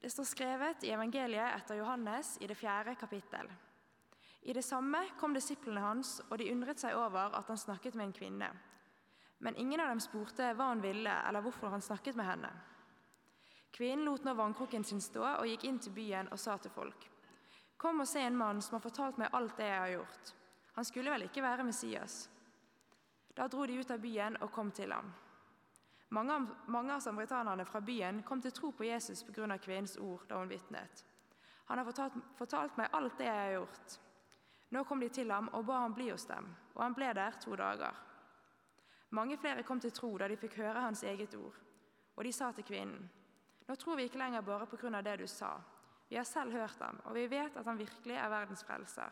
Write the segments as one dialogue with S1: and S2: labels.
S1: Det står skrevet i evangeliet etter Johannes i det fjerde kapittel. I det samme kom disiplene hans, og de undret seg over at han snakket med en kvinne. Men ingen av dem spurte hva han ville, eller hvorfor han snakket med henne. Kvinnen lot nå vannkrukken sin stå og gikk inn til byen og sa til folk.: Kom og se en mann som har fortalt meg alt det jeg har gjort. Han skulle vel ikke være Messias? Da dro de ut av byen og kom til ham. Mange mange av samaritanerne fra byen kom til tro på Jesus pga. kvinnens ord da hun vitnet. Han har fortalt, fortalt meg alt det jeg har gjort. Nå kom de til ham og ba ham bli hos dem, og han ble der to dager. Mange flere kom til tro da de fikk høre hans eget ord. Og de sa til kvinnen, nå tror vi ikke lenger bare på grunn av det du sa. Vi har selv hørt ham, og vi vet at han virkelig er verdens frelser.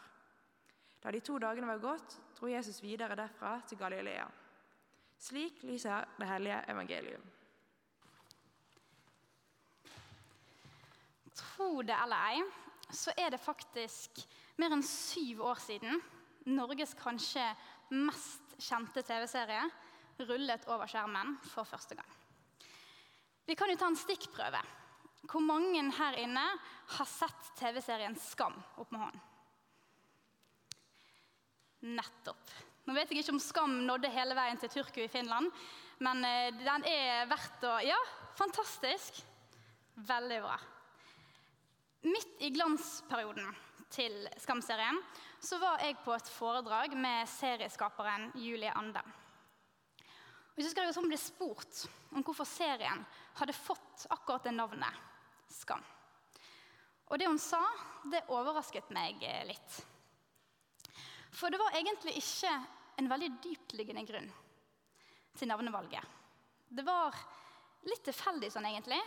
S1: Da de to dagene var gått, dro Jesus videre derfra til Galilea. Slik lyser det hellige evangelium.
S2: Tro det eller ei, så er det faktisk mer enn syv år siden Norges kanskje mest kjente TV-serie rullet over skjermen for første gang. Vi kan jo ta en stikkprøve. Hvor mange her inne har sett TV-serien Skam opp med hånden? Nettopp. Nå vet jeg ikke om Skam nådde hele veien til Turku i Finland, men eh, den er verdt å Ja, fantastisk. Veldig bra. Midt i glansperioden til Skam-serien så var jeg på et foredrag med serieskaperen Julie Ande. Og så skal jeg sånn bli spurt om hvorfor serien hadde fått akkurat det navnet Skam. Og det hun sa, det overrasket meg eh, litt. For det var egentlig ikke en veldig dyptliggende grunn til navnevalget. Det var litt tilfeldig sånn egentlig.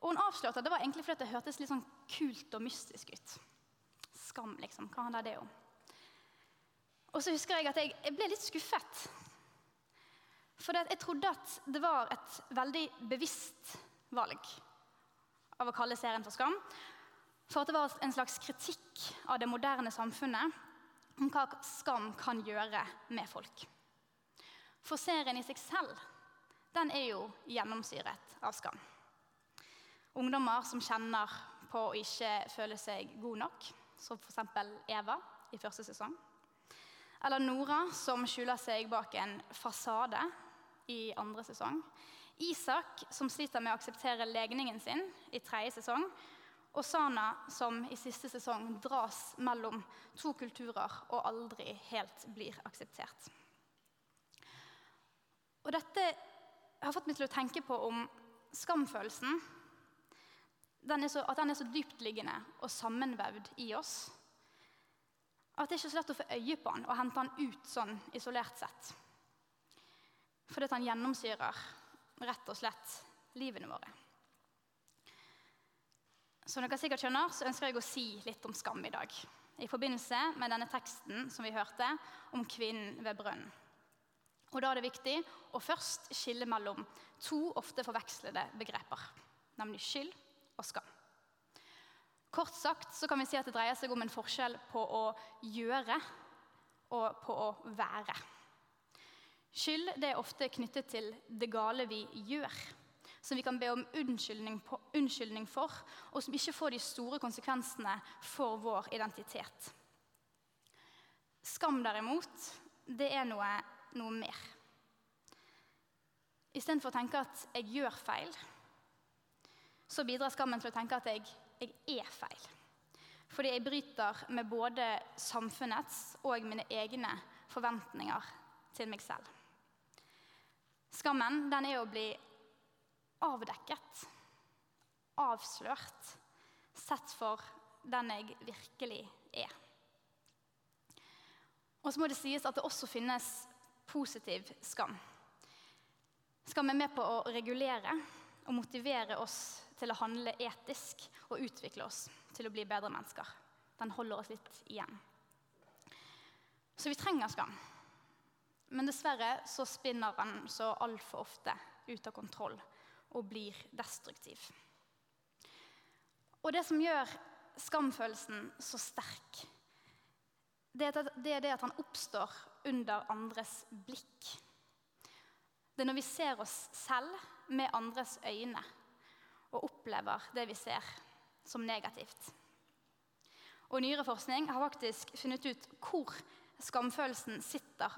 S2: Og hun avslørte at det var egentlig fordi det hørtes litt sånn kult og mystisk ut. Skam, liksom. Hva handler det om? Og så husker jeg at jeg, jeg ble litt skuffet. For jeg trodde at det var et veldig bevisst valg av å kalle serien for Skam. For at det var en slags kritikk av det moderne samfunnet om hva skam kan gjøre med folk. For serien i seg selv den er jo gjennomsyret av skam. Ungdommer som kjenner på å ikke føle seg god nok, som f.eks. Eva i første sesong. Eller Nora som skjuler seg bak en fasade i andre sesong. Isak som sliter med å akseptere legningen sin i tredje sesong. Og Sana som i siste sesong dras mellom to kulturer og aldri helt blir akseptert. Og dette har fått meg til å tenke på om skamfølelsen den så, at den er så dyptliggende og sammenvevd i oss at det er ikke så lett å få øye på den og hente den ut sånn isolert sett. Fordi han gjennomsyrer rett og slett livene våre. Som dere sikkert skjønner, så ønsker jeg å si litt om skam i dag. I forbindelse med denne teksten som vi hørte om kvinnen ved brønnen. Og Da er det viktig å først skille mellom to ofte forvekslede begreper, nemlig skyld og skam. Kort sagt så kan vi si at det dreier seg om en forskjell på å gjøre og på å være. Skyld er ofte knyttet til det gale vi gjør, som vi kan be om unnskyldning, på, unnskyldning for, og som ikke får de store konsekvensene for vår identitet. Skam, derimot, det er noe, noe mer. Istedenfor å tenke at jeg gjør feil, så bidrar skammen til å tenke at jeg, jeg er feil. Fordi jeg bryter med både samfunnets og mine egne forventninger til meg selv. Skammen den er å bli avdekket, avslørt, sett for den jeg virkelig er. Og så må det sies at det også finnes positiv skam. Skam er med på å regulere og motivere oss til å handle etisk og utvikle oss til å bli bedre mennesker. Den holder oss litt igjen. Så vi trenger skam. Men dessverre så spinner den så altfor ofte ut av kontroll og blir destruktiv. Og det som gjør skamfølelsen så sterk, det er det at han oppstår under andres blikk. Det er når vi ser oss selv med andres øyne, og opplever det vi ser, som negativt. Og Nyere forskning har faktisk funnet ut hvor skamfølelsen sitter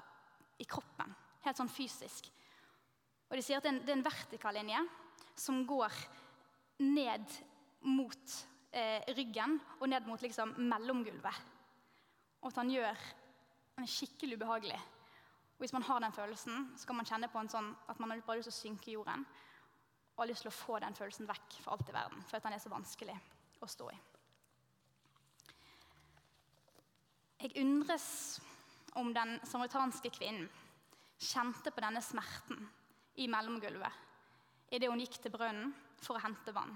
S2: i kroppen, helt sånn fysisk. Og De sier at det er en, det er en vertikal linje som går ned mot eh, ryggen og ned mot liksom, mellomgulvet. Og at han gjør den skikkelig ubehagelig. Og Hvis man har den følelsen, så kan man kjenne på en sånn at man har bare lyst til å synke i jorden. Og har lyst til å få den følelsen vekk for alt i verden, for at den er så vanskelig å stå i. Jeg undres om den samaritanske kvinnen kjente på denne smerten i mellomgulvet idet hun gikk til brønnen for å hente vann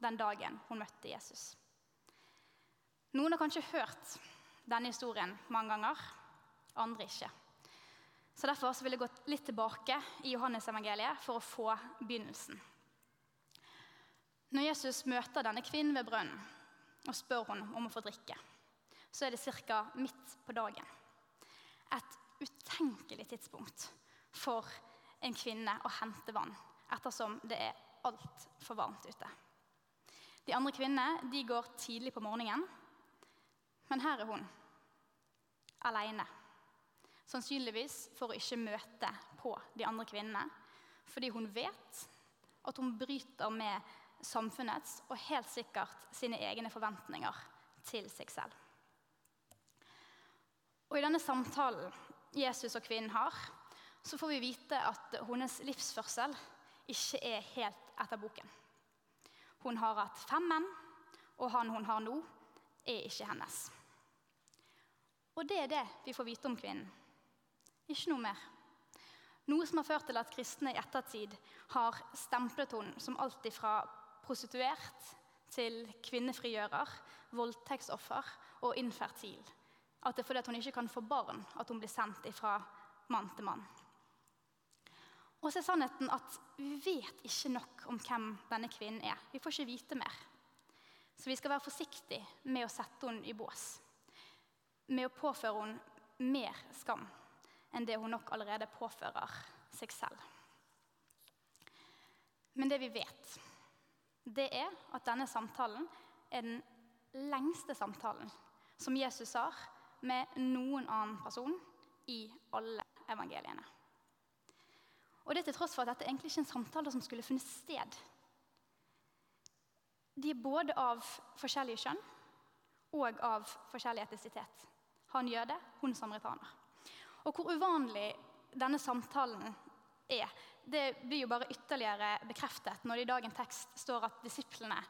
S2: den dagen hun møtte Jesus. Noen har kanskje hørt denne historien mange ganger, andre ikke. Så Derfor så vil jeg gå litt tilbake i Johannes-evangeliet for å få begynnelsen. Når Jesus møter denne kvinnen ved brønnen og spør hun om å få drikke, så er det ca. midt på dagen. Et utenkelig tidspunkt for en kvinne å hente vann ettersom det er altfor varmt ute. De andre kvinnene de går tidlig på morgenen, men her er hun alene. Sannsynligvis for å ikke møte på de andre kvinnene, fordi hun vet at hun bryter med samfunnets og helt sikkert sine egne forventninger til seg selv. Og I denne samtalen Jesus og kvinnen har, så får vi vite at hennes livsførsel ikke er helt etter boken. Hun har hatt fem menn, og han hun har nå, er ikke hennes. Og det er det vi får vite om kvinnen. Ikke noe mer. Noe som har ført til at kristne i ettertid har stemplet henne som alt fra prostituert til kvinnefrigjører, voldtektsoffer og infertil. At det er fordi hun ikke kan få barn at hun blir sendt fra mann til mann. Og så er sannheten at vi vet ikke nok om hvem denne kvinnen er. Vi får ikke vite mer. Så vi skal være forsiktige med å sette henne i bås. Med å påføre henne mer skam enn det hun nok allerede påfører seg selv. Men det vi vet, det er at denne samtalen er den lengste samtalen som Jesus har med noen annen person i alle evangeliene. Og det til tross for at dette egentlig ikke er en samtale som skulle funnet sted. De er både av forskjellige kjønn og av forskjellig etnisitet. Han jøde, hun samaritaner. Og hvor uvanlig denne samtalen er, det blir jo bare ytterligere bekreftet når det i dagens tekst står at disiplene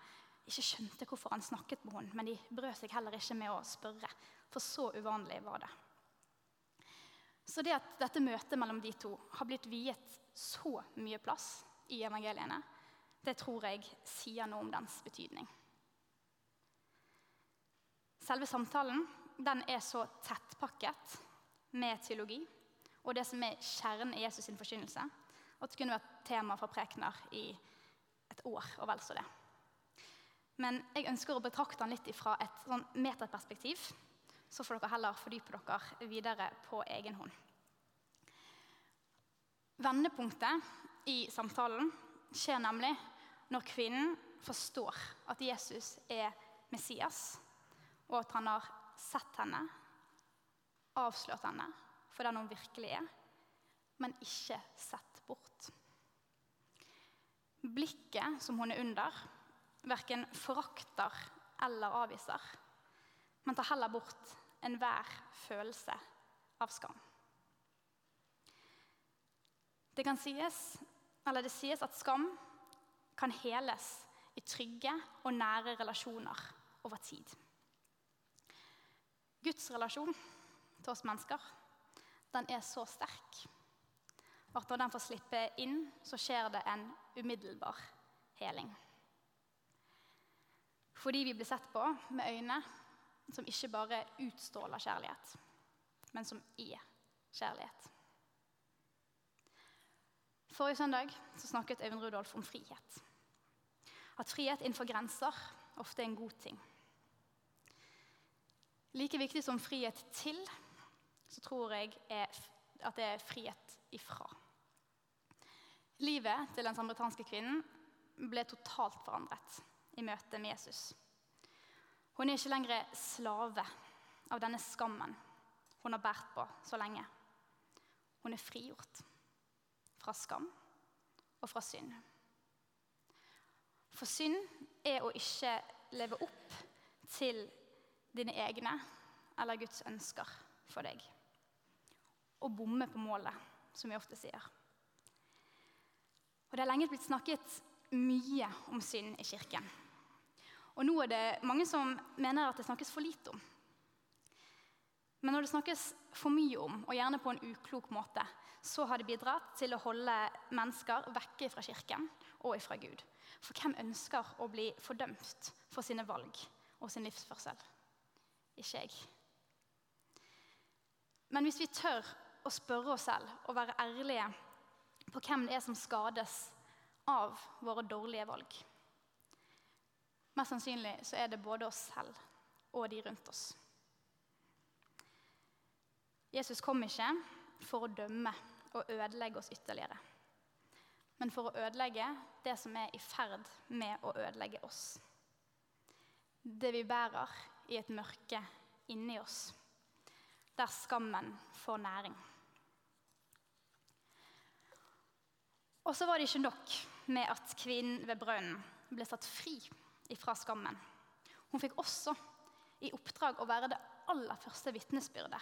S2: ikke skjønte hvorfor han snakket med henne, men de brød seg heller ikke med å spørre. For så uvanlig var det. Så det at dette møtet mellom de to har blitt viet så mye plass i evangeliene, det tror jeg sier noe om dens betydning. Selve samtalen den er så tettpakket med teologi og det som er kjernen i Jesus' sin forkynnelse, at det kunne vært tema for prekener i et år og vel så det. Men jeg ønsker å betrakte den litt fra et sånn metaperspektiv. Så får dere heller fordype dere videre på egen hånd. Vendepunktet i samtalen skjer nemlig når kvinnen forstår at Jesus er Messias, og at han har sett henne, avslørt henne for den hun virkelig er, men ikke sett bort. Blikket som hun er under, verken forakter eller avviser, men tar heller bort enhver følelse av skam. Det sies, det sies at skam kan heles i trygge og nære relasjoner over tid. Guds relasjon til oss mennesker den er så sterk at når den får slippe inn, så skjer det en umiddelbar heling. Fordi vi blir sett på med øyne som ikke bare utstråler kjærlighet, men som er kjærlighet. Forrige søndag snakket Øyvind Rudolf om frihet. At frihet innenfor grenser ofte er en god ting. Like viktig som frihet til, så tror jeg at det er frihet ifra. Livet til den samaritanske kvinnen ble totalt forandret i møte med Jesus. Hun er ikke lenger slave av denne skammen hun har båret på så lenge. Hun er frigjort fra skam og fra synd. For synd er å ikke leve opp til dine egne eller Guds ønsker for deg. Å bomme på målet, som vi ofte sier. Og Det har lenge blitt snakket mye om synd i kirken. Og nå er det mange som mener at det snakkes for lite om. Men når det snakkes for mye om, og gjerne på en uklok måte, så har det bidratt til å holde mennesker vekke fra kirken og fra Gud. For hvem ønsker å bli fordømt for sine valg og sin livsførsel? Ikke jeg. Men hvis vi tør å spørre oss selv og være ærlige på hvem det er som skades av våre dårlige valg Mest sannsynlig så er det både oss selv og de rundt oss. Jesus kom ikke for å dømme og ødelegge oss ytterligere, men for å ødelegge det som er i ferd med å ødelegge oss. Det vi bærer i et mørke inni oss, der skammen får næring. Og så var det ikke nok med at kvinnen ved brønnen ble satt fri fra skammen. Hun fikk også i oppdrag å være det aller første vitnesbyrdet.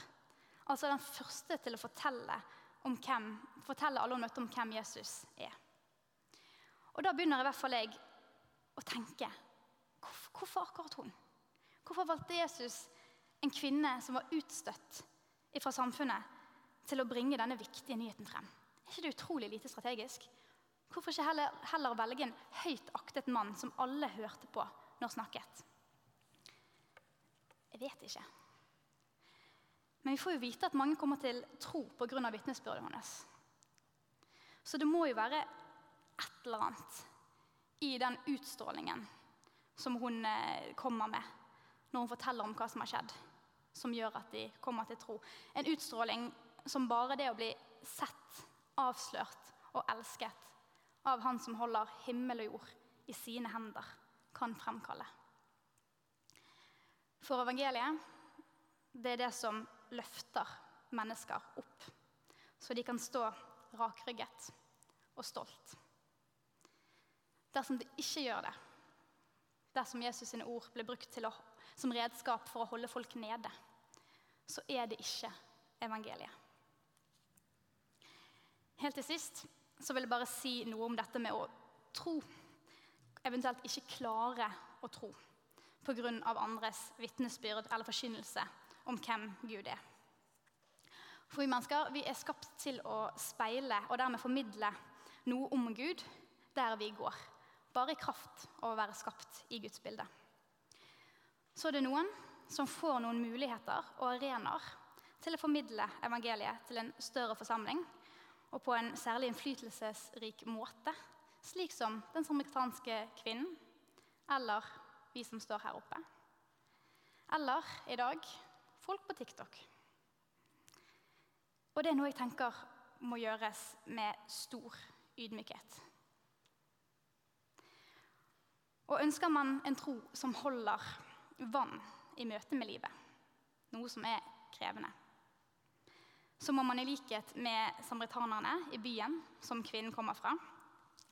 S2: Altså den første til å fortelle, hvem, fortelle alle hun møtte om hvem Jesus er. Og Da begynner i hvert fall jeg å tenke hvorfor akkurat hun? Hvorfor valgte Jesus en kvinne som var utstøtt fra samfunnet, til å bringe denne viktige nyheten frem? Er ikke det utrolig lite strategisk? Hvorfor ikke heller, heller velge en høyt aktet mann som alle hørte på når snakket? Jeg vet ikke. Men vi får jo vite at mange kommer til tro pga. vitnesbyrdet hennes. Så det må jo være et eller annet i den utstrålingen som hun eh, kommer med når hun forteller om hva som har skjedd, som gjør at de kommer til tro. En utstråling som bare det å bli sett, avslørt og elsket av Han som holder himmel og jord i sine hender, kan fremkalle. For evangeliet, det er det som løfter mennesker opp, så de kan stå rakrygget og stolt. Dersom det ikke gjør det, dersom Jesus sine ord blir brukt å, som redskap for å holde folk nede, så er det ikke evangeliet. Helt til sist så vil jeg bare si noe om dette med å tro. Eventuelt ikke klare å tro pga. andres vitnesbyrd eller forkynnelse om hvem Gud er. For vi mennesker vi er skapt til å speile og dermed formidle noe om Gud der vi går. Bare i kraft av å være skapt i Guds bilde. Så er det noen som får noen muligheter og arenaer til å formidle evangeliet til en større forsamling og på en særlig innflytelsesrik måte, slik som den samaritanske kvinnen eller vi som står her oppe. Eller i dag folk på TikTok. Og det er noe jeg tenker må gjøres med stor ydmykhet. Og ønsker man en tro som holder vann i møte med livet, noe som er krevende, så må man i likhet med samaritanerne i byen som kvinnen kommer fra,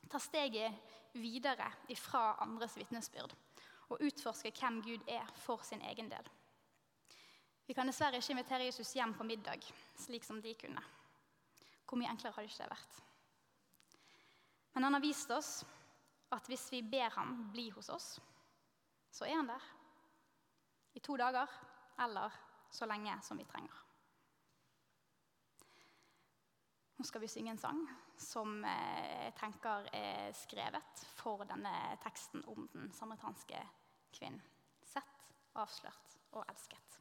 S2: ta steget videre ifra andres vitnesbyrd og utforske hvem Gud er for sin egen del. Vi kan dessverre ikke invitere Jesus hjem på middag, slik som de kunne. Hvor mye enklere hadde ikke det vært? Men han har vist oss at hvis vi ber ham bli hos oss, så er han der. I to dager eller så lenge som vi trenger. Nå skal vi synge en sang som eh, jeg tenker er skrevet for denne teksten om den samaritanske kvinnen. Sett, avslørt og elsket.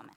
S2: Amen.